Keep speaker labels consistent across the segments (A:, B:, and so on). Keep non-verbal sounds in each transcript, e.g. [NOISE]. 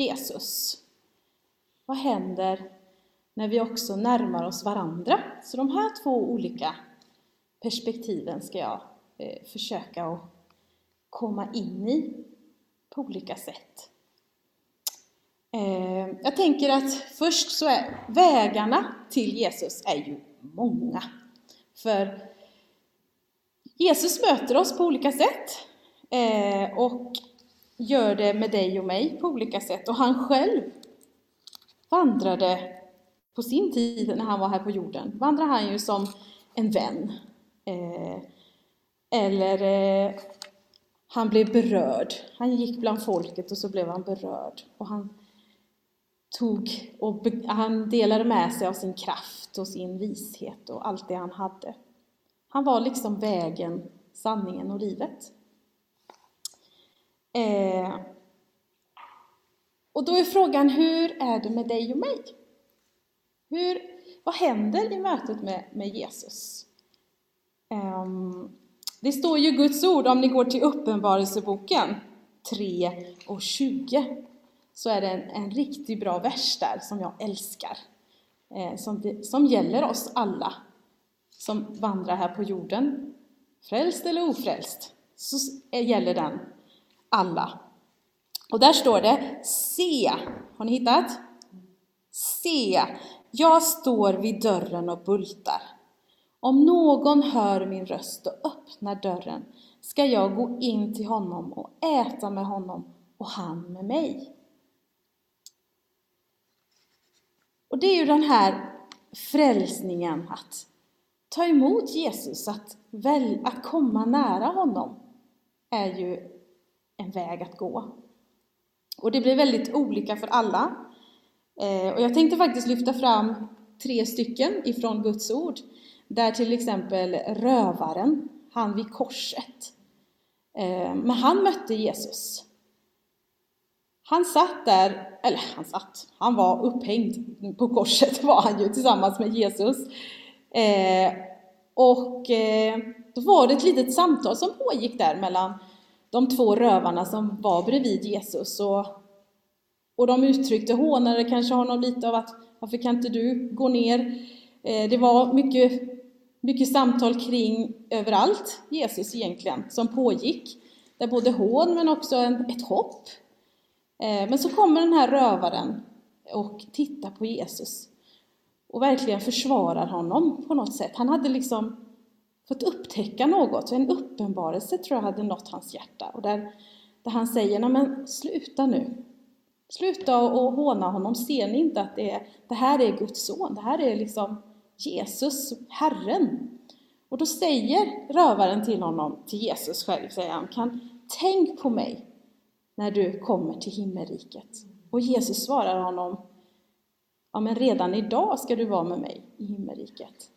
A: Jesus? Vad händer när vi också närmar oss varandra? Så de här två olika perspektiven ska jag eh, försöka att komma in i på olika sätt. Eh, jag tänker att först så är vägarna till Jesus är ju många. För Jesus möter oss på olika sätt eh, och gör det med dig och mig på olika sätt. Och han själv vandrade på sin tid när han var här på jorden, vandrade han ju som en vän. Eh, eller eh, han blev berörd. Han gick bland folket och så blev han berörd. Och han, tog och han delade med sig av sin kraft och sin vishet och allt det han hade. Han var liksom vägen, sanningen och livet. Eh, och då är frågan, hur är det med dig och mig? Hur, vad händer i mötet med, med Jesus? Eh, det står ju Guds ord, om ni går till Uppenbarelseboken 3 och 20, så är det en, en riktigt bra vers där som jag älskar. Eh, som, som gäller oss alla som vandrar här på jorden. Frälst eller ofrälst, så gäller den alla. Och där står det Se, har ni hittat? Se, jag står vid dörren och bultar. Om någon hör min röst och öppnar dörren ska jag gå in till honom och äta med honom och han med mig. Och det är ju den här frälsningen, att ta emot Jesus, att, väl, att komma nära honom, är ju en väg att gå. Och det blir väldigt olika för alla. Eh, och jag tänkte faktiskt lyfta fram tre stycken ifrån Guds ord, där till exempel rövaren, han vid korset, eh, men han mötte Jesus. Han satt där, eller han satt, han var upphängd på korset [LAUGHS] var han ju tillsammans med Jesus. Eh, och eh, då var det ett litet samtal som pågick där mellan de två rövarna som var bredvid Jesus. Och, och de uttryckte, hånade kanske honom lite av att varför kan inte du gå ner? Eh, det var mycket, mycket samtal kring överallt Jesus egentligen som pågick. Där både hån men också en, ett hopp eh, men så kommer den här rövaren och tittar på Jesus och verkligen försvarar honom på något sätt. Han hade liksom fått upptäcka något, en uppenbarelse tror jag hade nått hans hjärta. Och där, där han säger, nej men sluta nu. Sluta och håna honom, ser ni inte att det, är, det här är Guds son? Det här är liksom Jesus, Herren. Och då säger rövaren till honom, till Jesus själv, säger han, kan, tänk på mig när du kommer till himmelriket. Och Jesus svarar honom, ja men redan idag ska du vara med mig i himmelriket.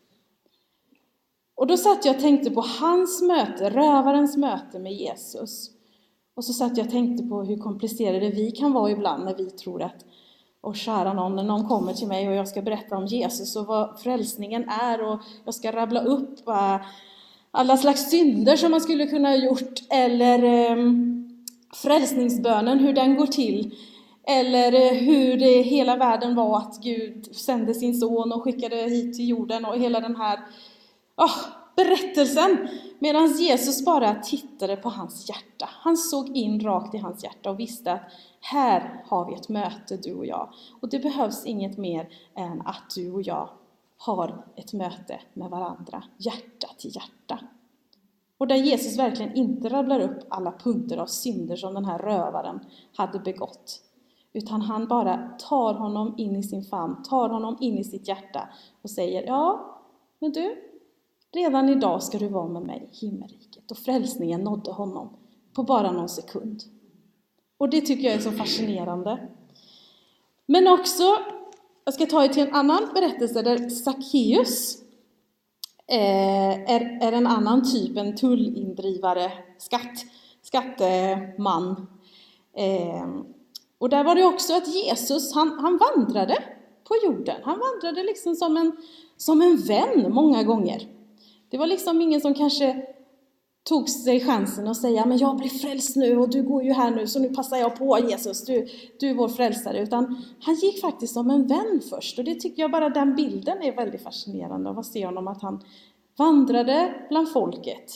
A: Och då satt jag och tänkte på hans möte, rövarens möte med Jesus. Och så satt jag och tänkte på hur komplicerade vi kan vara ibland när vi tror att och kära någon, när någon kommer till mig och jag ska berätta om Jesus och vad frälsningen är och jag ska rabbla upp alla slags synder som man skulle kunna ha gjort eller ehm, frälsningsbönen, hur den går till. Eller eh, hur det hela världen var att Gud sände sin son och skickade hit till jorden och hela den här oh, berättelsen. Medan Jesus bara tittade på hans hjärta. Han såg in rakt i hans hjärta och visste att här har vi ett möte, du och jag. Och det behövs inget mer än att du och jag har ett möte med varandra, hjärta till hjärta. Och där Jesus verkligen inte rabblar upp alla punkter av synder som den här rövaren hade begått. Utan han bara tar honom in i sin famn, tar honom in i sitt hjärta och säger Ja, men du, redan idag ska du vara med mig i himmelriket. Och frälsningen nådde honom på bara någon sekund. Och det tycker jag är så fascinerande. Men också, jag ska ta er till en annan berättelse där Sackeus eh, är, är en annan typ, en tullindrivare, skatt, skatteman. Eh, och där var det också att Jesus, han, han vandrade på jorden. Han vandrade liksom som en, som en vän många gånger. Det var liksom ingen som kanske tog sig chansen att säga men jag blir frälst nu och du går ju här nu så nu passar jag på Jesus, du, du är vår frälsare. Utan han gick faktiskt som en vän först och det tycker jag bara den bilden är väldigt fascinerande av att se honom att han vandrade bland folket,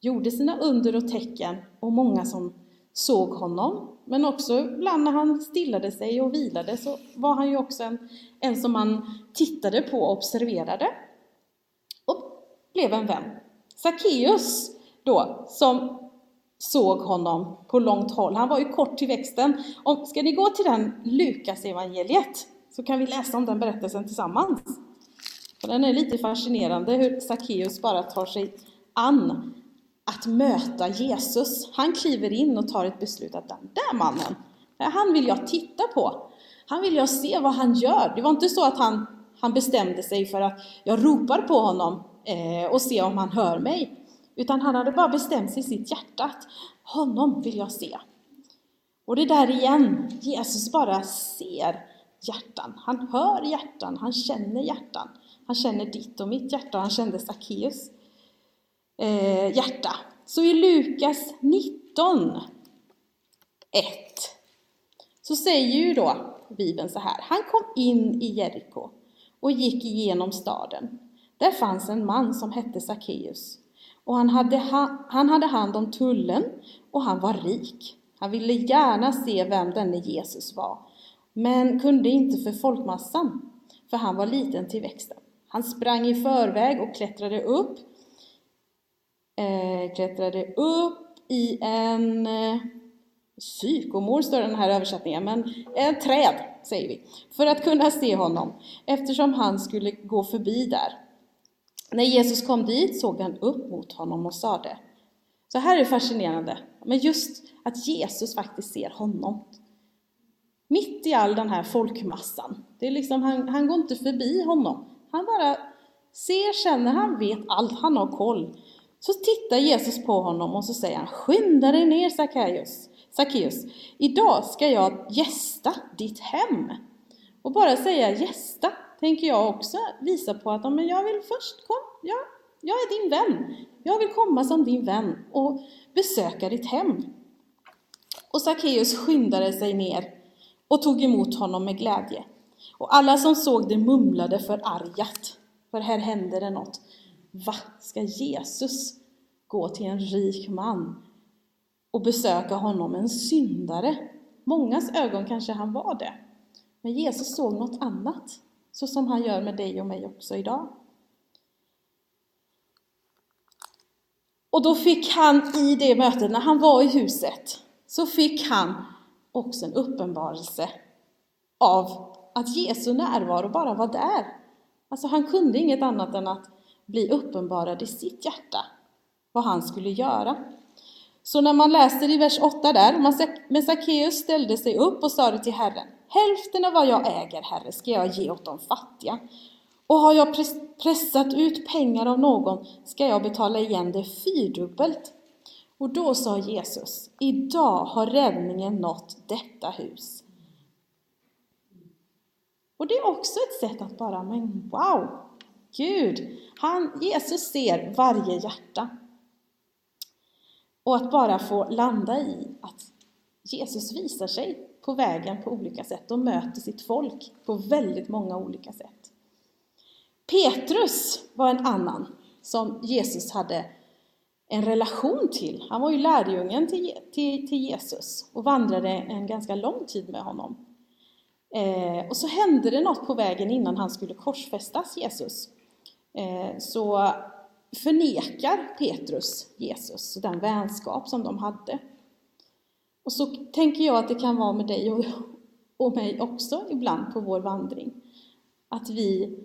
A: gjorde sina under och tecken och många som såg honom. Men också ibland när han stillade sig och vilade så var han ju också en, en som man tittade på och observerade blev en vän. Sackeus då, som såg honom på långt håll. Han var ju kort till växten. Och ska ni gå till den Lukas evangeliet så kan vi läsa om den berättelsen tillsammans. För den är lite fascinerande hur Sackeus bara tar sig an att möta Jesus. Han kliver in och tar ett beslut att den där mannen, han vill jag titta på. Han vill jag se vad han gör. Det var inte så att han, han bestämde sig för att jag ropar på honom eh, och se om han hör mig. Utan han hade bara bestämt sig i sitt hjärta att honom vill jag se. Och det där igen, Jesus bara ser hjärtan. Han hör hjärtan, han känner hjärtan. Han känner ditt och mitt hjärta och han kände Sackeus eh, hjärta. Så i Lukas 19, 1 så säger ju då Bibeln så här. Han kom in i Jeriko och gick igenom staden. Där fanns en man som hette Sackeus och han hade, han hade hand om tullen och han var rik. Han ville gärna se vem denne Jesus var, men kunde inte för folkmassan, för han var liten till växten. Han sprang i förväg och klättrade upp, eh, klättrade upp i en eh, psykomor, står den här översättningen, men en träd, säger vi, för att kunna se honom, eftersom han skulle gå förbi där. När Jesus kom dit såg han upp mot honom och sade, så här är det fascinerande, men just att Jesus faktiskt ser honom. Mitt i all den här folkmassan. Det är liksom, han, han går inte förbi honom. Han bara ser, känner, han vet allt, han har koll. Så tittar Jesus på honom och så säger han, skynda dig ner Sackeus. Sackeus, idag ska jag gästa ditt hem. Och bara säga gästa, tänker jag också visa på att men jag vill först kom, ja, jag är din vän. Jag vill komma som din vän och besöka ditt hem. Och Sackeus skyndade sig ner och tog emot honom med glädje. Och alla som såg det mumlade förargat, för här hände det något. Va, ska Jesus gå till en rik man och besöka honom, en syndare? Mångas ögon kanske han var det. Men Jesus såg något annat så som han gör med dig och mig också idag. Och då fick han i det mötet, när han var i huset, så fick han också en uppenbarelse av att Jesu närvaro bara var där. Alltså han kunde inget annat än att bli uppenbarad i sitt hjärta vad han skulle göra. Så när man läser i vers 8 där, men Sackeus ställde sig upp och sade till Herren, Hälften av vad jag äger, Herre, ska jag ge åt de fattiga. Och har jag pressat ut pengar av någon ska jag betala igen det fyrdubbelt. Och då sa Jesus, idag har räddningen nått detta hus. Och det är också ett sätt att bara, men wow, Gud, han, Jesus ser varje hjärta. Och att bara få landa i att Jesus visar sig på vägen på olika sätt och möter sitt folk på väldigt många olika sätt. Petrus var en annan som Jesus hade en relation till. Han var ju lärjungen till, till, till Jesus och vandrade en ganska lång tid med honom. Eh, och så hände det något på vägen innan han skulle korsfästas, Jesus. Eh, så förnekar Petrus Jesus och den vänskap som de hade. Och så tänker jag att det kan vara med dig och, och mig också ibland på vår vandring. Att vi,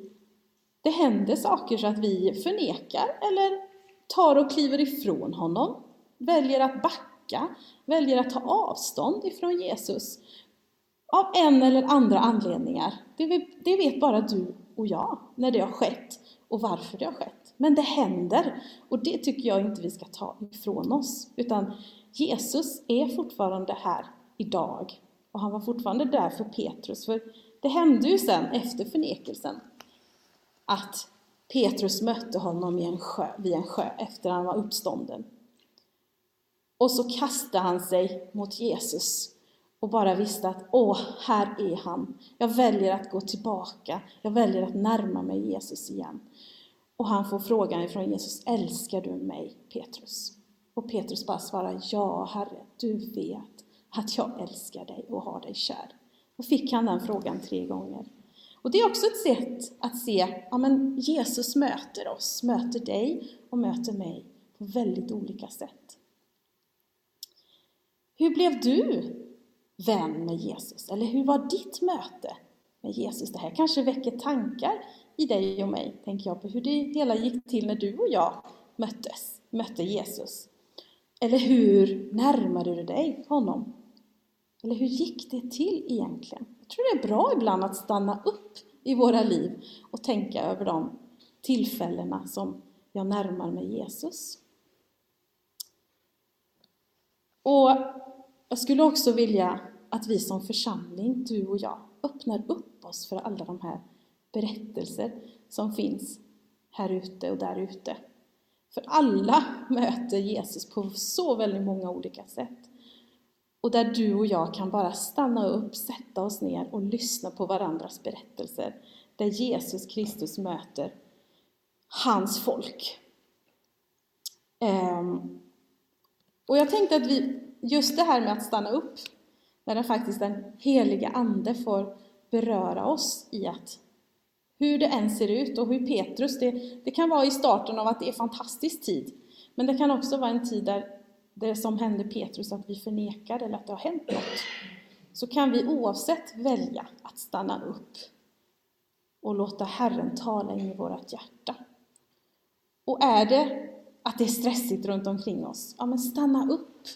A: det händer saker så att vi förnekar eller tar och kliver ifrån honom, väljer att backa, väljer att ta avstånd ifrån Jesus av en eller andra anledningar. Det, det vet bara du och jag när det har skett och varför det har skett. Men det händer och det tycker jag inte vi ska ta ifrån oss. Utan Jesus är fortfarande här idag och han var fortfarande där för Petrus. För det hände ju sen efter förnekelsen att Petrus mötte honom i en sjö, vid en sjö efter han var uppstånden. Och så kastade han sig mot Jesus och bara visste att åh, här är han. Jag väljer att gå tillbaka. Jag väljer att närma mig Jesus igen. Och han får frågan ifrån Jesus, älskar du mig Petrus? Och Petrus bara svarar, ja Herre, du vet att jag älskar dig och har dig kär. Och fick han den frågan tre gånger. Och det är också ett sätt att se, ja men Jesus möter oss, möter dig och möter mig på väldigt olika sätt. Hur blev du vän med Jesus? Eller hur var ditt möte med Jesus? Det här kanske väcker tankar i dig och mig, tänker jag på hur det hela gick till när du och jag möttes, mötte Jesus. Eller hur närmade du dig honom? Eller hur gick det till egentligen? Jag tror det är bra ibland att stanna upp i våra liv och tänka över de tillfällena som jag närmar mig Jesus. Och jag skulle också vilja att vi som församling, du och jag, öppnar upp oss för alla de här berättelser som finns här ute och där ute. För alla möter Jesus på så väldigt många olika sätt. Och där du och jag kan bara stanna upp, sätta oss ner och lyssna på varandras berättelser. Där Jesus Kristus möter hans folk. Ehm, och jag tänkte att vi, just det här med att stanna upp, när den faktiskt den heliga Ande får beröra oss i att hur det än ser ut och hur Petrus, det, det kan vara i starten av att det är fantastisk tid, men det kan också vara en tid där det som hände Petrus, att vi förnekar eller att det har hänt något, så kan vi oavsett välja att stanna upp och låta Herren tala in i vårt hjärta. Och är det att det är stressigt runt omkring oss, ja men stanna upp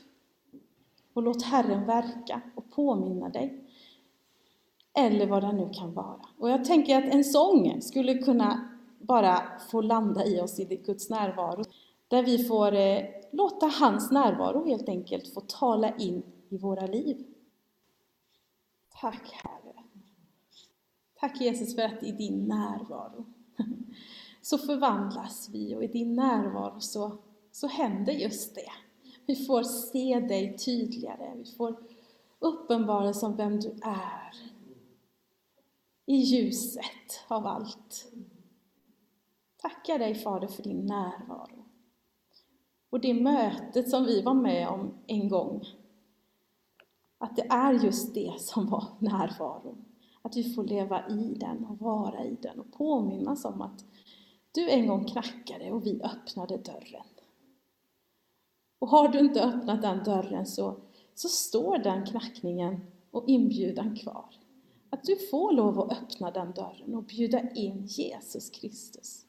A: och låt Herren verka och påminna dig. Eller vad det nu kan vara. Och jag tänker att en sång skulle kunna bara få landa i oss i Guds närvaro. Där vi får eh, låta hans närvaro helt enkelt få tala in i våra liv. Tack Herre. Tack Jesus för att i din närvaro [LAUGHS] så förvandlas vi och i din närvaro så, så händer just det. Vi får se dig tydligare, vi får uppenbarelse om vem du är i ljuset av allt. Tackar dig Fader för din närvaro. Och det mötet som vi var med om en gång, att det är just det som var närvaron. Att vi får leva i den och vara i den och påminnas om att du en gång knackade och vi öppnade dörren. Och har du inte öppnat den dörren så, så står den knackningen och inbjudan kvar. Att du får lov att öppna den dörren och bjuda in Jesus Kristus.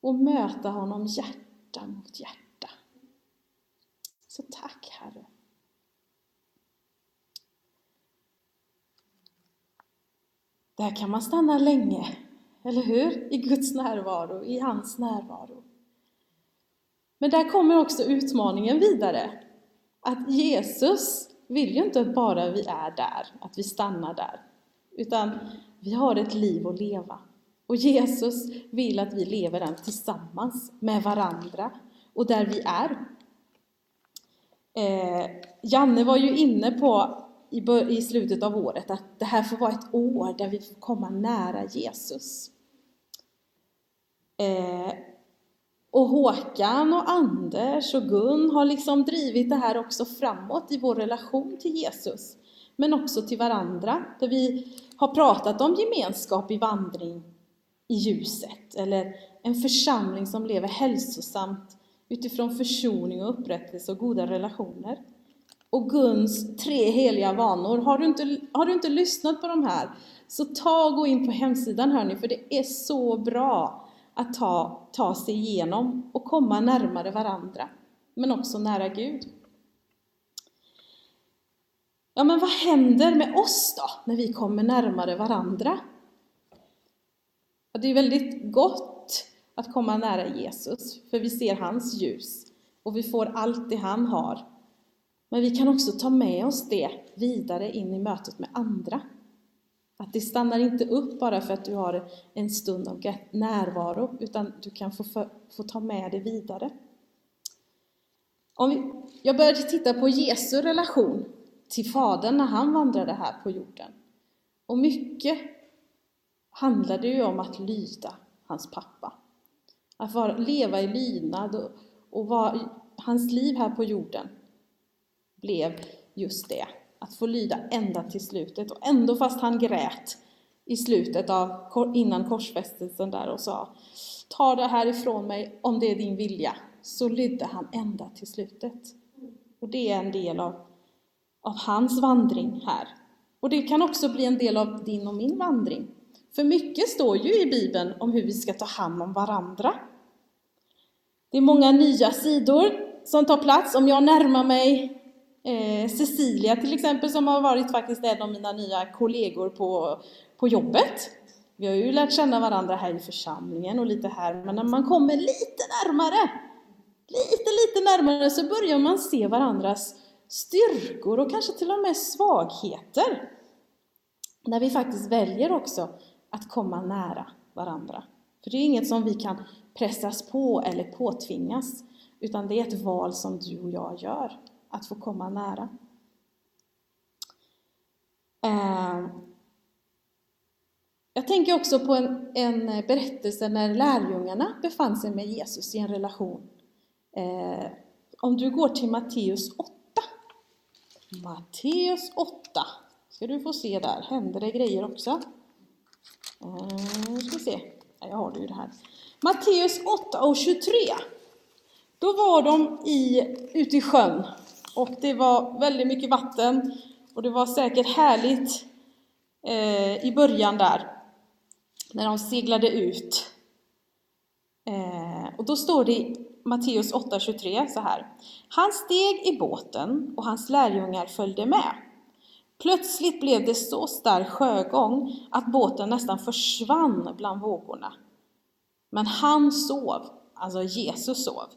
A: Och möta honom hjärta mot hjärta. Så tack Herre. Där kan man stanna länge, eller hur? I Guds närvaro, i hans närvaro. Men där kommer också utmaningen vidare. Att Jesus vill ju inte bara att vi är där, att vi stannar där. Utan vi har ett liv att leva. Och Jesus vill att vi lever den tillsammans med varandra och där vi är. Eh, Janne var ju inne på i, i slutet av året att det här får vara ett år där vi får komma nära Jesus. Eh, och Håkan och Anders och Gun har liksom drivit det här också framåt i vår relation till Jesus. Men också till varandra, där vi har pratat om gemenskap i vandring i ljuset, eller en församling som lever hälsosamt utifrån försoning och upprättelse och goda relationer. Och Guns tre heliga vanor. Har du inte, har du inte lyssnat på de här, så ta och gå in på hemsidan hörni, för det är så bra att ta, ta sig igenom och komma närmare varandra, men också nära Gud. Ja, men vad händer med oss då, när vi kommer närmare varandra? Ja, det är väldigt gott att komma nära Jesus, för vi ser hans ljus och vi får allt det han har. Men vi kan också ta med oss det vidare in i mötet med andra. Att det stannar inte upp bara för att du har en stund av närvaro, utan du kan få, få ta med det vidare. Om vi, jag började titta på Jesu relation till Fadern när han vandrade här på jorden. Och mycket handlade ju om att lyda hans pappa. Att vara, leva i lydnad och, och var, hans liv här på jorden blev just det. Att få lyda ända till slutet. Och ändå fast han grät i slutet av, innan korsfästelsen där och sa Ta det här ifrån mig om det är din vilja. Så lydde han ända till slutet. Och det är en del av, av hans vandring här. Och det kan också bli en del av din och min vandring. För mycket står ju i Bibeln om hur vi ska ta hand om varandra. Det är många nya sidor som tar plats. Om jag närmar mig eh, Cecilia till exempel, som har varit faktiskt en av mina nya kollegor på, på jobbet. Vi har ju lärt känna varandra här i församlingen och lite här, men när man kommer lite närmare, lite, lite närmare så börjar man se varandras styrkor och kanske till och med svagheter. När vi faktiskt väljer också att komma nära varandra. För det är inget som vi kan pressas på eller påtvingas, utan det är ett val som du och jag gör, att få komma nära. Eh, jag tänker också på en, en berättelse när lärjungarna befann sig med Jesus i en relation. Eh, om du går till Matteus 8. Matteus 8 ska du få se där, händer det grejer också. Nu ska vi se, jag har det ju det här. Matteus 8 och 23. Då var de i, ute i sjön och det var väldigt mycket vatten och det var säkert härligt eh, i början där när de seglade ut. Eh, och då står det Matteus 8.23 så här. Han steg i båten och hans lärjungar följde med. Plötsligt blev det så stark sjögång att båten nästan försvann bland vågorna. Men han sov, alltså Jesus sov.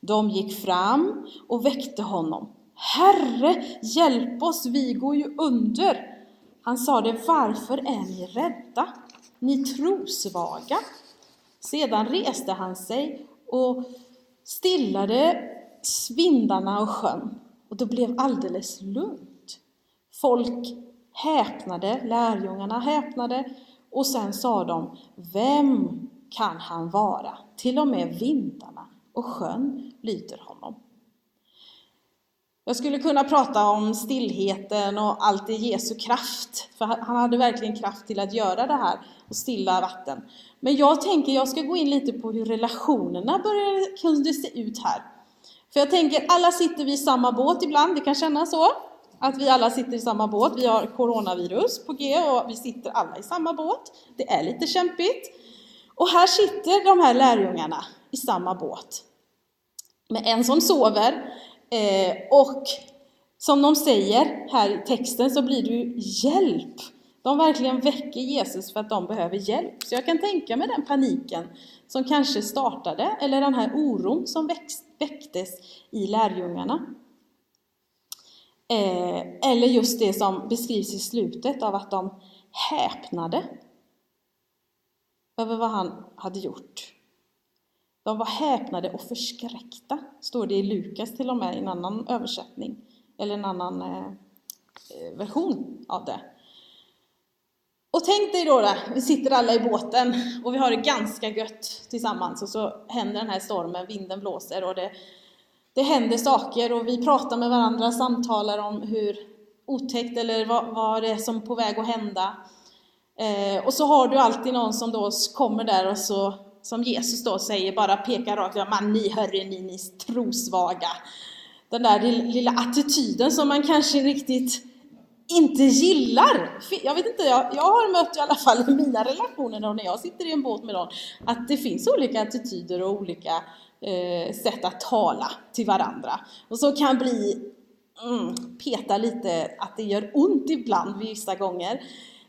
A: De gick fram och väckte honom. Herre, hjälp oss, vi går ju under. Han sade, varför är ni rädda? Ni trosvaga. Sedan reste han sig och stillade vindarna och sjön, och det blev alldeles lugnt. Folk häpnade, lärjungarna häpnade, och sen sa de, vem kan han vara? Till och med vindarna och sjön lyder honom. Jag skulle kunna prata om stillheten och allt i Jesu kraft, för han hade verkligen kraft till att göra det här och stilla vatten. Men jag tänker jag ska gå in lite på hur relationerna började, kunde se ut här. För jag tänker, alla sitter vi i samma båt ibland, det kan kännas så. Att vi alla sitter i samma båt, vi har coronavirus på G och vi sitter alla i samma båt. Det är lite kämpigt. Och här sitter de här lärjungarna i samma båt. Med en som sover, Eh, och som de säger här i texten så blir det ju hjälp. De verkligen väcker Jesus för att de behöver hjälp. Så jag kan tänka mig den paniken som kanske startade, eller den här oron som väcktes i lärjungarna. Eh, eller just det som beskrivs i slutet av att de häpnade över vad han hade gjort. De var häpnade och förskräckta, står det i Lukas till och med i en annan översättning, eller en annan eh, eh version av det. Och tänk dig då, där, vi sitter alla i båten och vi har det ganska gött tillsammans och så händer den här stormen, vinden blåser och det, det händer saker och vi pratar med varandra, samtalar om hur otäckt eller vad, vad det är som är på väg att hända. Eh, och så har du alltid någon som då kommer där och så som Jesus då säger, bara pekar rakt ja man ni hörre ni, ni trosvaga. Den där lilla attityden som man kanske riktigt inte gillar. Jag vet inte, jag, jag har mött i alla fall i mina relationer och när jag sitter i en båt med någon, att det finns olika attityder och olika eh, sätt att tala till varandra. Och så kan bli mm, peta lite, att det gör ont ibland vissa gånger.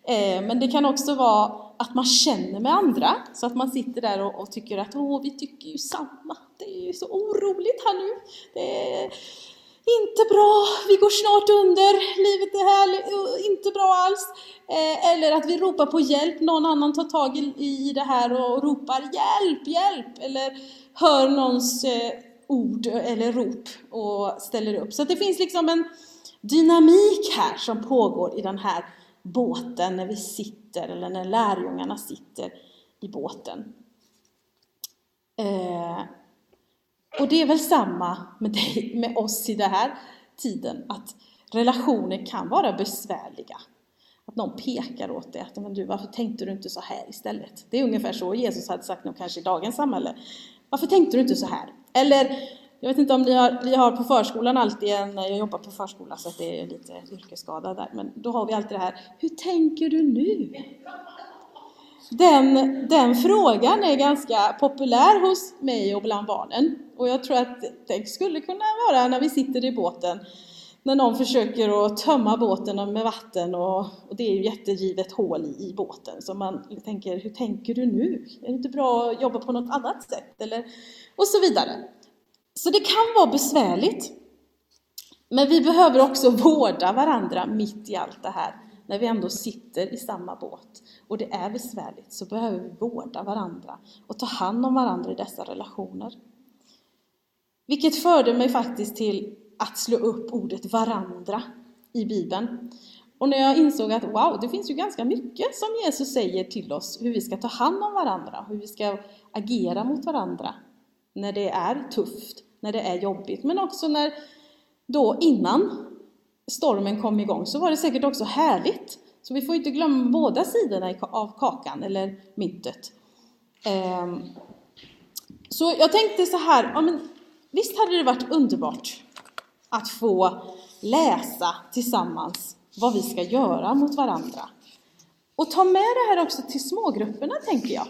A: Eh, men det kan också vara att man känner med andra, så att man sitter där och, och tycker att åh, vi tycker ju samma. Det är ju så oroligt här nu. Det är inte bra, vi går snart under, livet är här, eh, inte bra alls. Eh, eller att vi ropar på hjälp, någon annan tar tag i, i det här och ropar hjälp, hjälp. Eller hör någons ord eller rop och ställer upp. Så det finns liksom en dynamik här som pågår i den här båten när vi sitter, eller när lärjungarna sitter i båten. Eh, och det är väl samma med, dig, med oss i den här tiden, att relationer kan vara besvärliga. Att någon pekar åt dig, att men du, varför tänkte du inte så här istället? Det är ungefär så Jesus hade sagt nog kanske i dagens samhälle. Varför tänkte du inte så här? Eller, jag vet inte om ni har, vi har på förskolan alltid en, jag jobbar på förskola så att det är lite yrkesskada där, men då har vi alltid det här, hur tänker du nu? Den, den frågan är ganska populär hos mig och bland barnen. Och jag tror att det skulle kunna vara när vi sitter i båten, när någon försöker att tömma båten med vatten och, och det är ju jättegivet hål i, i, båten. Så man tänker, hur tänker du nu? Är det inte bra att jobba på något annat sätt? Eller, och så vidare. Så det kan vara besvärligt. Men vi behöver också [LAUGHS] vårda varandra mitt i allt det här när vi ändå sitter i samma båt och det är besvärligt så behöver vi vårda varandra och ta hand om varandra i dessa relationer. Vilket förde mig faktiskt till att slå upp ordet varandra i Bibeln. Och när jag insåg att wow, det finns ju ganska mycket som Jesus säger till oss hur vi ska ta hand om varandra, hur vi ska agera mot varandra när det är tufft, när det är jobbigt, men också när då innan stormen kom igång så var det säkert också härligt. Så vi får inte glömma båda sidorna av kakan eller myntet. Ehm, så jag tänkte så här, ja, men visst hade det varit underbart att få läsa tillsammans vad vi ska göra mot varandra. Och ta med det här också till smågrupperna, tänker jag.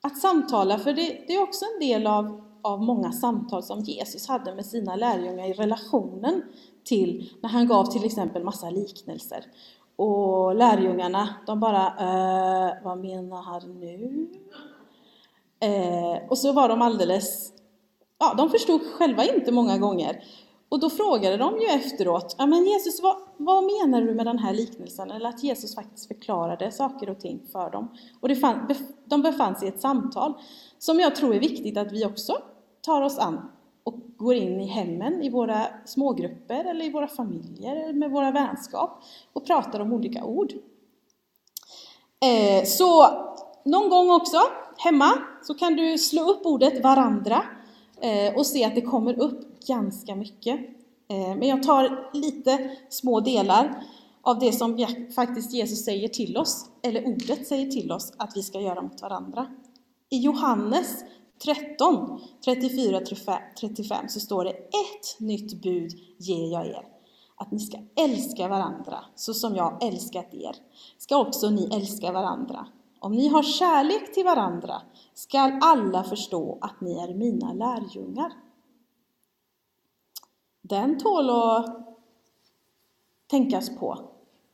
A: Att samtala, för det, det är också en del av, av många samtal som Jesus hade med sina lärjungar i relationen till när han gav till exempel massa liknelser. Och lärjungarna, de bara eh, vad menar han nu? Eh, och så var de alldeles, ja de förstod själva inte många gånger. Och då frågade de ju efteråt, ja men Jesus vad, vad menar du med den här liknelsen? Eller att Jesus faktiskt förklarade saker och ting för dem. Och det fann, de befann sig i ett samtal som jag tror är viktigt att vi också tar oss an och går in i hemmen, i våra smågrupper eller i våra familjer, med våra vänskap och pratar om olika ord. Eh, så någon gång också, hemma, så kan du slå upp ordet varandra eh, och se att det kommer upp ganska mycket. Eh, men jag tar lite små delar av det som faktiskt Jesus säger till oss, eller ordet säger till oss att vi ska göra mot varandra. I Johannes 13, 34, 35 så står det ett nytt bud ger jag er. Att ni ska älska varandra så som jag älskat er. Ska också ni älska varandra. Om ni har kärlek till varandra skall alla förstå att ni är mina lärjungar. Den tål att tänkas på.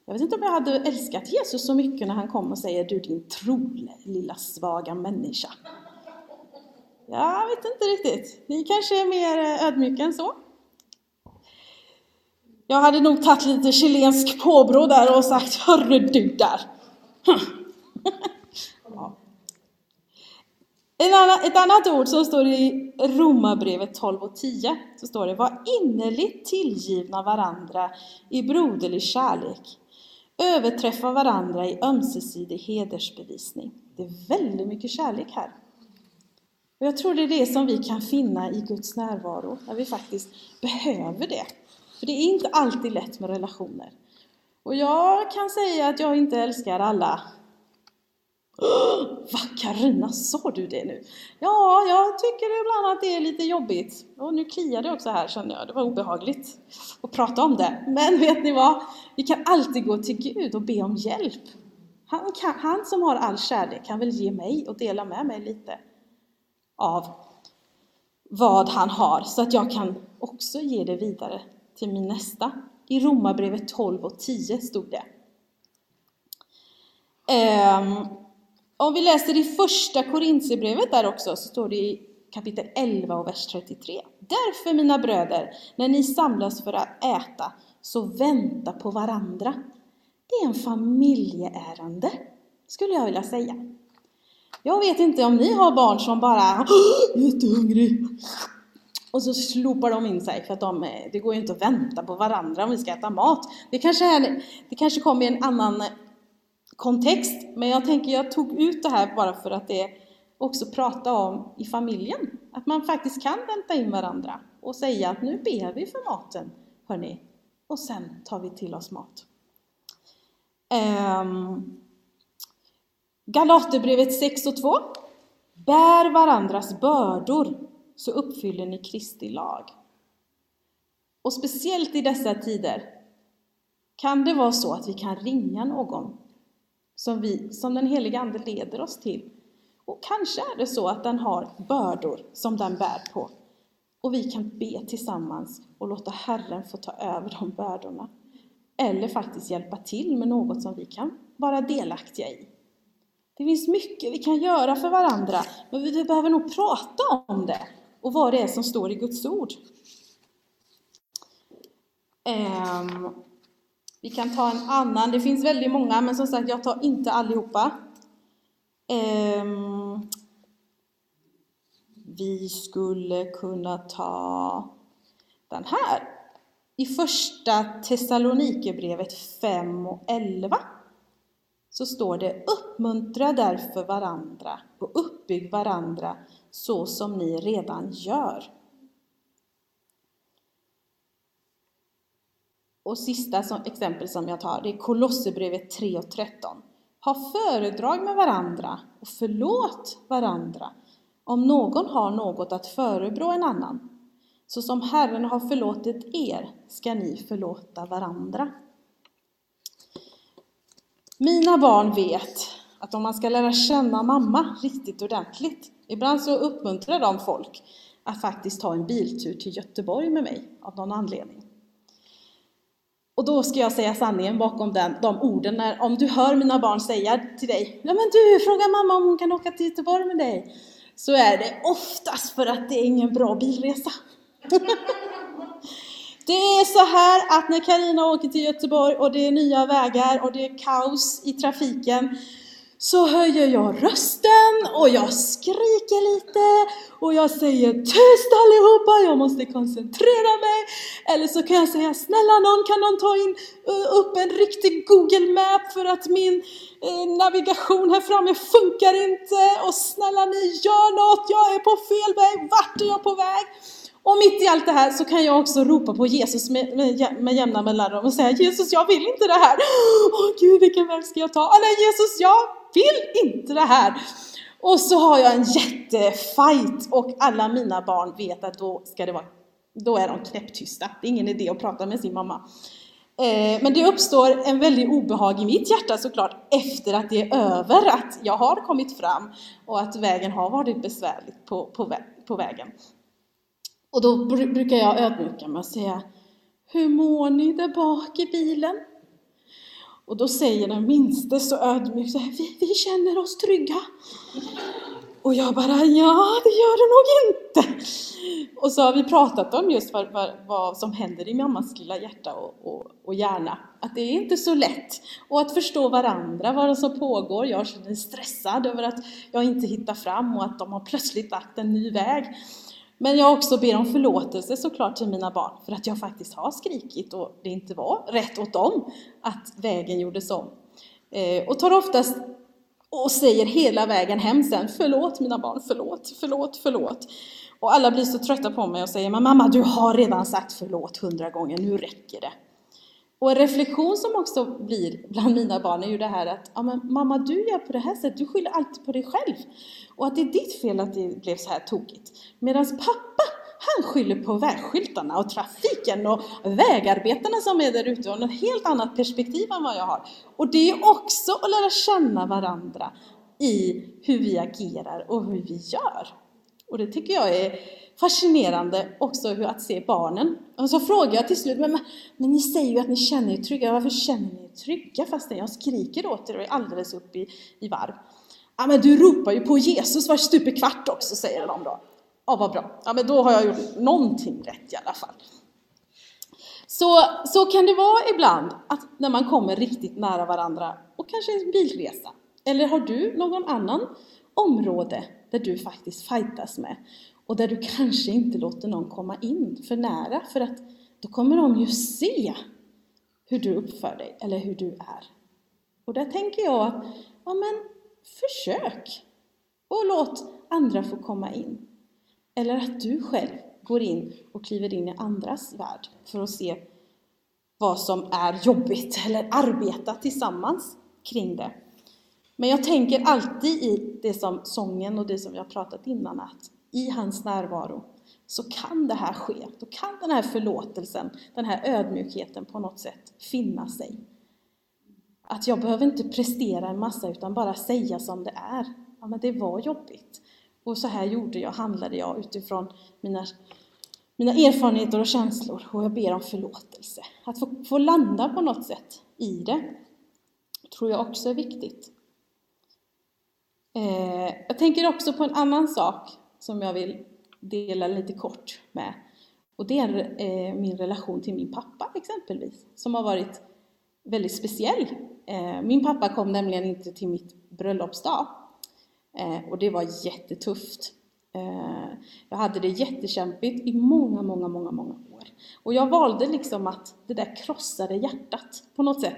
A: Jag vet inte om jag hade älskat Jesus så mycket när han kom och säger du din tro lilla svaga människa. Jag vet inte riktigt. Ni kanske är mer eh, ödmjuka än så? Jag hade nog tagit lite chilensk påbrå där och sagt Hörru du där! [LAUGHS] ja. Ett annat ord som står i Romarbrevet 12 och 10 så står det Var innerligt tillgivna varandra i broderlig kärlek. Överträffa varandra i ömsesidig hedersbevisning. Det är väldigt mycket kärlek här. Och jag tror det är det som vi kan finna i Guds närvaro, när vi faktiskt behöver det. För det är inte alltid lätt med relationer. Och jag kan säga att jag inte älskar alla. [GASPS] Vad Karina, sa du det nu? Ja, jag tycker ibland att det är lite jobbigt. Och nu kliar det också här känner jag, det var obehagligt att prata om det. Men vet ni vad? Vi kan alltid gå till Gud och be om hjälp. Han, kan, han som har all kärlek kan väl ge mig och dela med mig lite av vad han har så att jag kan också ge det vidare till min nästa. I Romarbrevet 12 och 10 stod det. Ehm, om vi läser i första Korintierbrevet där också så står det i kapitel 11 och vers 33. Därför mina bröder, när ni samlas för att äta, så vänta på varandra. Det är en familjeärende, skulle jag vilja säga. Jag vet inte om ni har barn som bara jättehungrig. Och så slopar de in sig för att de, eh, det går ju inte att vänta på varandra om vi ska äta mat. Det kanske, är, det kanske kommer i en annan eh, kontext, men jag tänker jag tog ut det här bara för att det också prata om i familjen. Att man faktiskt kan vänta in varandra och säga att nu ber vi för maten, hörni, och sen tar vi till oss mat. Um, Galaterbrevet 6 och 2. Bär varandras bördor så uppfyller ni Kristi lag. Och speciellt i dessa tider kan det vara så att vi kan ringa någon som, vi, som den heliga Ande leder oss till. Och kanske är det så att den har bördor som den bär på. Och vi kan be tillsammans och låta Herren få ta över de bördorna. Eller faktiskt hjälpa till med något som vi kan vara delaktiga i. Det finns mycket vi kan göra för varandra, men vi behöver nog prata om det och vad det är som står i Guds ord. Um, vi kan ta en annan, det finns väldigt många, men som sagt, jag tar inte allihopa. Um, vi skulle kunna ta den här. I första Thessalonikerbrevet 5 och 11 så står det Uppmuntra därför varandra och uppbygg varandra så som ni redan gör. Och sista som, exempel som jag tar, det är Kolosserbrevet 3 och 13. Ha föredrag med varandra och förlåt varandra om någon har något att förebrå en annan. Så som Herren har förlåtit er ska ni förlåta varandra. Mina barn vet att om man ska lära känna mamma riktigt ordentligt, ibland så uppmuntrar de folk att faktiskt ta en biltur till Göteborg med mig av någon anledning. Och då ska jag säga sanningen bakom den, de orden. När, om du hör mina barn säga till dig, ja men du, fråga mamma om hon kan åka till Göteborg med dig. Så är det oftast för att det är ingen bra bilresa. [LAUGHS] Det är så här att när Karina åker till Göteborg och det är nya vägar och det är kaos i trafiken så höjer jag rösten och jag skriker lite och jag säger tyst allihopa, jag måste koncentrera mig. Eller så kan jag säga snälla någon, kan någon ta in eh, upp en riktig Google Map för att min eh, navigation här framme funkar inte och snälla ni gör något, jag är på fel väg, vart är jag på väg? Och mitt i allt det här så kan jag också ropa på Jesus med, med, med jämna mellanrum och säga Jesus, jag vill inte det här. [GASPS] Åh Gud, vilken väg ska jag ta? Oh, nej, Jesus, jag vill inte det här. Och så har jag en jättefight och alla mina barn vet att då ska det vara, då är de knäpptysta. Det är ingen idé att prata med sin mamma. Eh, men det uppstår en väldig obehag i mitt hjärta såklart efter att det är över, att jag har kommit fram och att vägen har varit besvärlig på, på, på vägen. Och då brukar jag ödmjuka mig och säga Hur mår ni där bak i bilen? Och då säger den minste så ödmjukt vi, vi känner oss trygga. Och jag bara, ja det gör det nog inte. Och så har vi pratat om just vad, vad, vad som händer i mammas lilla hjärta och, och, och, hjärna. Att det är inte så lätt. Och att förstå varandra, vad som pågår. Jag känner mig stressad över att jag inte hittar fram och att de har plötsligt lagt en ny väg. Men jag också ber om förlåtelse såklart till mina barn för att jag faktiskt har skrikit och det inte var rätt åt dem att vägen gjordes om. Eh, och tar oftast och säger hela vägen hem sen, förlåt mina barn, förlåt, förlåt, förlåt. Och alla blir så trötta på mig och säger, men mamma du har redan sagt förlåt hundra gånger, nu räcker det. Och en reflektion som också blir bland mina barn är ju det här att ja, men mamma du gör på det här sättet, du skyller alltid på dig själv. Och att det är ditt fel att det blev så här tokigt. Medan pappa, han skyller på vägskyltarna och trafiken och vägarbetarna som är där ute och något helt annat perspektiv än vad jag har. Och det är också att lära känna varandra i hur vi agerar och hur vi gör. Och det tycker jag är fascinerande också hur att se barnen. Och så frågar jag till slut, men, men ni säger ju att ni känner er trygga, varför känner ni er trygga fastän jag skriker åt er och är alldeles upp i, i varv? Ja men du ropar ju på Jesus var stup i kvart också, säger de då. Ja vad bra, ja men då har jag gjort någonting rätt i alla fall. Så, så kan det vara ibland, att när man kommer riktigt nära varandra och kanske en bilresa. Eller har du någon annan område där du faktiskt fightas med? och där du kanske inte låter någon komma in för nära för att då kommer de ju se hur du uppför dig eller hur du är. Och där tänker jag att, ja men försök och låt andra få komma in. Eller att du själv går in och kliver in i andras värld för att se vad som är jobbigt eller arbeta tillsammans kring det. Men jag tänker alltid i det som sången och det som vi har pratat innan att i hans närvaro så kan det här ske. Då kan den här förlåtelsen, den här ödmjukheten på något sätt finna sig. Att jag behöver inte prestera en massa utan bara säga som det är. Ja, men det var jobbigt. Och så här gjorde jag, handlade jag utifrån mina, mina erfarenheter och känslor och jag ber om förlåtelse. Att få, få landa på något sätt i det tror jag också är viktigt. Eh, jag tänker också på en annan sak som jag vill dela lite kort med. Och det är eh, min relation till min pappa exempelvis, som har varit väldigt speciell. Eh, min pappa kom nämligen inte till mitt bröllopsdag eh, och det var jättetufft. Eh, jag hade det jättekämpigt i många, många, många, många år. Och jag valde liksom att det där krossade hjärtat på något sätt.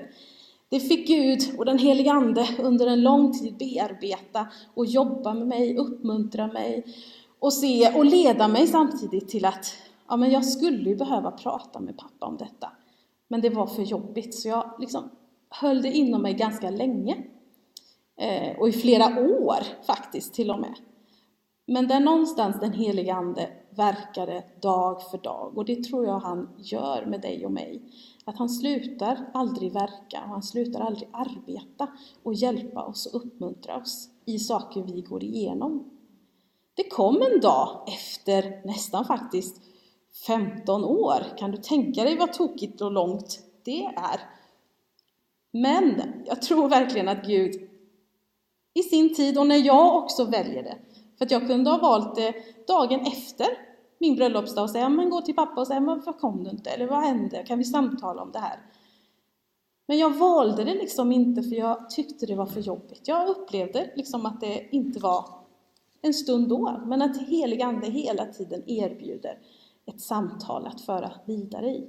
A: Det fick Gud och den helige Ande under en lång tid bearbeta och jobba med mig, uppmuntra mig och se och leda mig samtidigt till att ja, men jag skulle ju behöva prata med pappa om detta. Men det var för jobbigt så jag liksom höll det inom mig ganska länge. Eh, och i flera år faktiskt till och med. Men där någonstans den helige Ande verkade dag för dag och det tror jag han gör med dig och mig. Att han slutar aldrig verka och han slutar aldrig arbeta och hjälpa oss och uppmuntra oss i saker vi går igenom. Det kom en dag efter nästan faktiskt 15 år. Kan du tänka dig vad tokigt och långt det är? Men jag tror verkligen att Gud i sin tid, och när jag också väljer det, för att jag kunde ha valt det dagen efter min bröllopsdag och säga, men gå till pappa och säga, men varför kom du inte? Eller vad hände? Kan vi samtala om det här? Men jag valde det liksom inte för jag tyckte det var för jobbigt. Jag upplevde liksom att det inte var en stund då, men att helig Ande hela tiden erbjuder ett samtal att föra vidare i.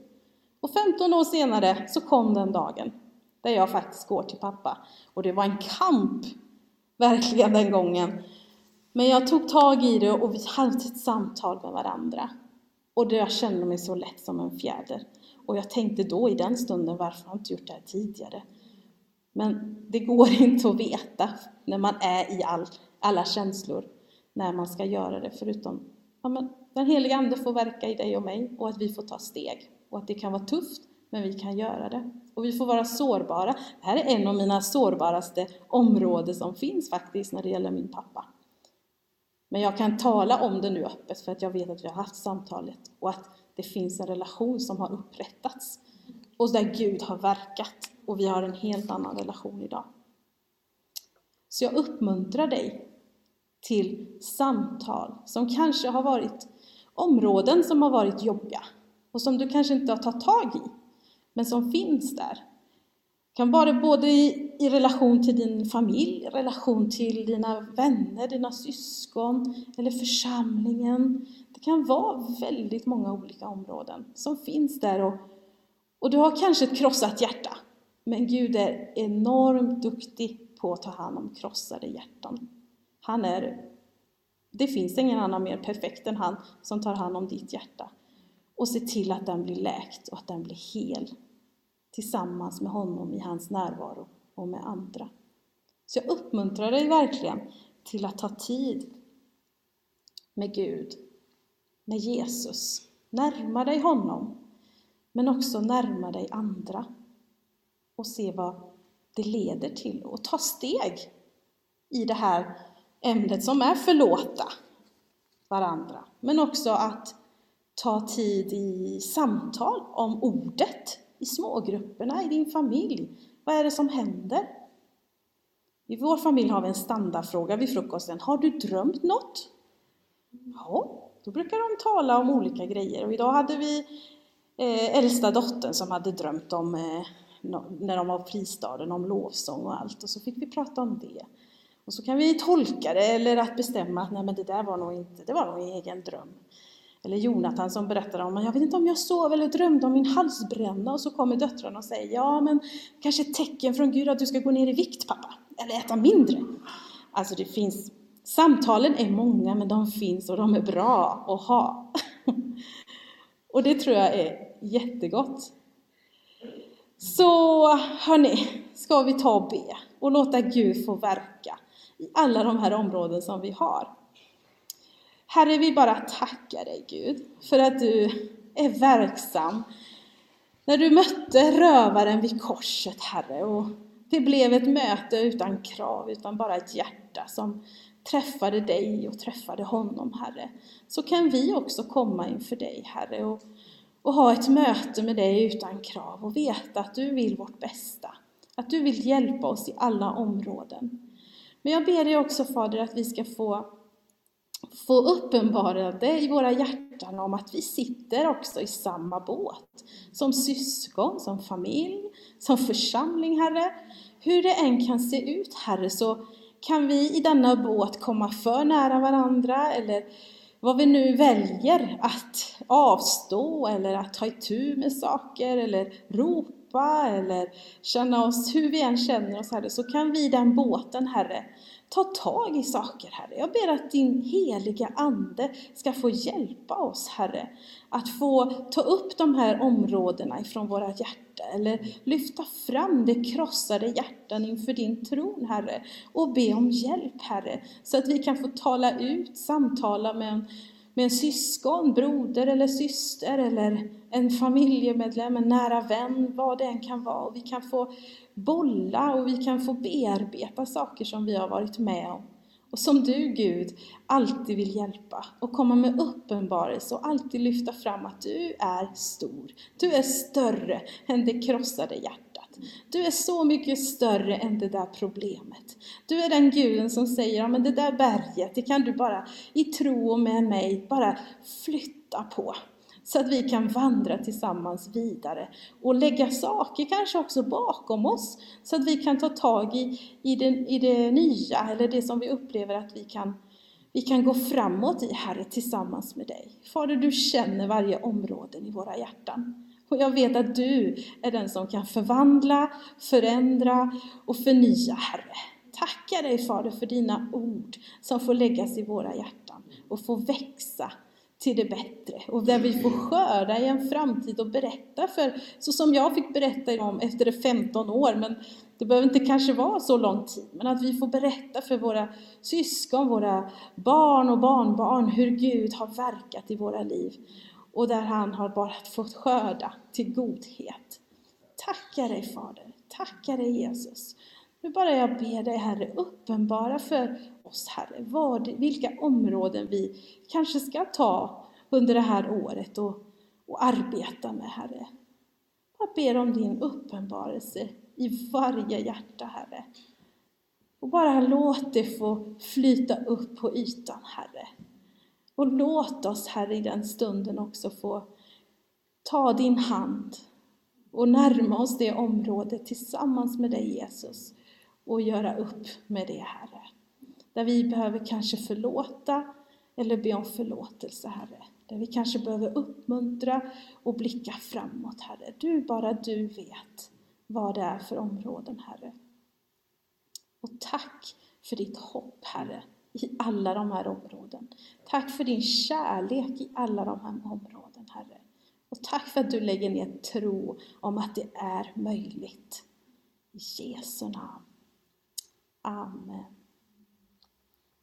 A: Och 15 år senare så kom den dagen där jag faktiskt går till pappa. Och det var en kamp, verkligen den gången. Men jag tog tag i det och vi hade ett samtal med varandra. Och jag kände mig så lätt som en fjäder. Och jag tänkte då i den stunden, varför har jag inte gjort det här tidigare? Men det går [LAUGHS] inte att veta när man är i all, alla känslor när man ska göra det, förutom ja, men den heliga Ande får verka i dig och mig och att vi får ta steg. Och att det kan vara tufft, men vi kan göra det. Och vi får vara sårbara. Det här är en av mina sårbaraste områden som finns faktiskt när det gäller min pappa. Men jag kan tala om det nu öppet för att jag vet att vi har haft samtalet och att det finns en relation som har upprättats och där Gud har verkat och vi har en helt annan relation idag. Så jag uppmuntrar dig till samtal som kanske har varit områden som har varit jobbiga och som du kanske inte har tagit tag i, men som finns där. Det kan vara både i, i relation till din familj, relation till dina vänner, dina syskon eller församlingen. Det kan vara väldigt många olika områden som finns där och, och du har kanske ett krossat hjärta. Men Gud är enormt duktig på att ta hand om krossade hjärtan. Han är, det finns ingen annan mer perfekt än han som tar hand om ditt hjärta och ser till att den blir läkt och att den blir hel tillsammans med honom i hans närvaro och med andra. Så jag uppmuntrar dig verkligen till att ta tid med Gud, med Jesus. Närma dig honom, men också närma dig andra och se vad det leder till och ta steg i det här ämnet som är förlåta varandra, men också att ta tid i samtal om ordet i smågrupperna, i din familj. Vad är det som händer? I vår familj har vi en standardfråga vid frukosten. Har du drömt något? Ja, då brukar de tala om olika grejer. Och idag hade vi eh, äldsta dottern som hade drömt om, eh, när de var på fristaden, om lovsång och allt. Och så fick vi prata om det. Och så kan vi tolka det eller att bestämma att nej men det där var nog inte, det var nog en egen dröm. Eller Jonathan som berättar om, jag vet inte om jag sov eller drömde om min halsbränna och så kommer döttrarna och säger, ja men kanske ett tecken från Gud att du ska gå ner i vikt pappa, eller äta mindre. Alltså det finns, samtalen är många men de finns och de är bra att ha. [LAUGHS] och det tror jag är jättegott. Så hörni, ska vi ta och be och låta Gud få verka i alla de här områden som vi har. Herre, vi bara tackar dig Gud för att du är verksam. När du mötte rövaren vid korset, Herre, och det blev ett möte utan krav, utan bara ett hjärta som träffade dig och träffade honom, Herre, så kan vi också komma inför dig, Herre, och, och ha ett möte med dig utan krav och veta att du vill vårt bästa, att du vill hjälpa oss i alla områden. Men jag ber dig också, Fader, att vi ska få få uppenbarade i våra hjärtan om att vi sitter också i samma båt. Som syskon, som familj, som församling, Herre. Hur det än kan se ut, Herre, så kan vi i denna båt komma för nära varandra eller vad vi nu väljer att avstå eller att ta itu med saker eller ropa eller känna oss hur vi än känner oss, Herre, så kan vi i den båten, Herre, ta tag i saker, Herre. Jag ber att din heliga Ande ska få hjälpa oss, Herre, att få ta upp de här områdena ifrån våra hjärtan, eller lyfta fram det krossade hjärtan inför din tron, Herre, och be om hjälp, Herre, så att vi kan få tala ut, samtala med en med en syskon, broder eller syster eller en familjemedlem, en nära vän, vad det än kan vara. Och vi kan få bolla och vi kan få bearbeta saker som vi har varit med om. Och som du Gud alltid vill hjälpa och komma med uppenbarelse och alltid lyfta fram att du är stor. Du är större än det krossade hjärtat. Du är så mycket större än det där problemet. Du är den guden som säger, ja men det där berget, det kan du bara i tro och med mig bara flytta på. Så att vi kan vandra tillsammans vidare och lägga saker kanske också bakom oss. Så att vi kan ta tag i, i, det, i det nya eller det som vi upplever att vi kan, vi kan gå framåt i Herre tillsammans med dig. Fader, du känner varje område i våra hjärtan. Och jag vet att du är den som kan förvandla, förändra och förnya, Herre. Tackar dig Fader för dina ord som får läggas i våra hjärtan och får växa till det bättre och där vi får skörda i en framtid och berätta för, så som jag fick berätta om efter 15 år, men det behöver inte kanske vara så lång tid, men att vi får berätta för våra syskon, våra barn och barnbarn hur Gud har verkat i våra liv och där han har bara fått skörda till godhet. Tackar dig Fader, tackar dig Jesus. Nu bara jag ber dig Herre, uppenbara för oss Herre, vad, vilka områden vi kanske ska ta under det här året och, och arbeta med Herre. Jag ber om din uppenbarelse i varje hjärta Herre. Och bara låt det få flyta upp på ytan Herre. Och låt oss, Herre, i den stunden också få ta din hand och närma oss det området tillsammans med dig, Jesus, och göra upp med det, Herre. Där vi behöver kanske förlåta eller be om förlåtelse, Herre. Där vi kanske behöver uppmuntra och blicka framåt, Herre. Du, bara du vet vad det är för områden, Herre. Och tack för ditt hopp, Herre i alla de här områden. Tack för din kärlek i alla de här områden, Herre. Och tack för att du lägger ner tro om att det är möjligt. I Jesu namn. Amen.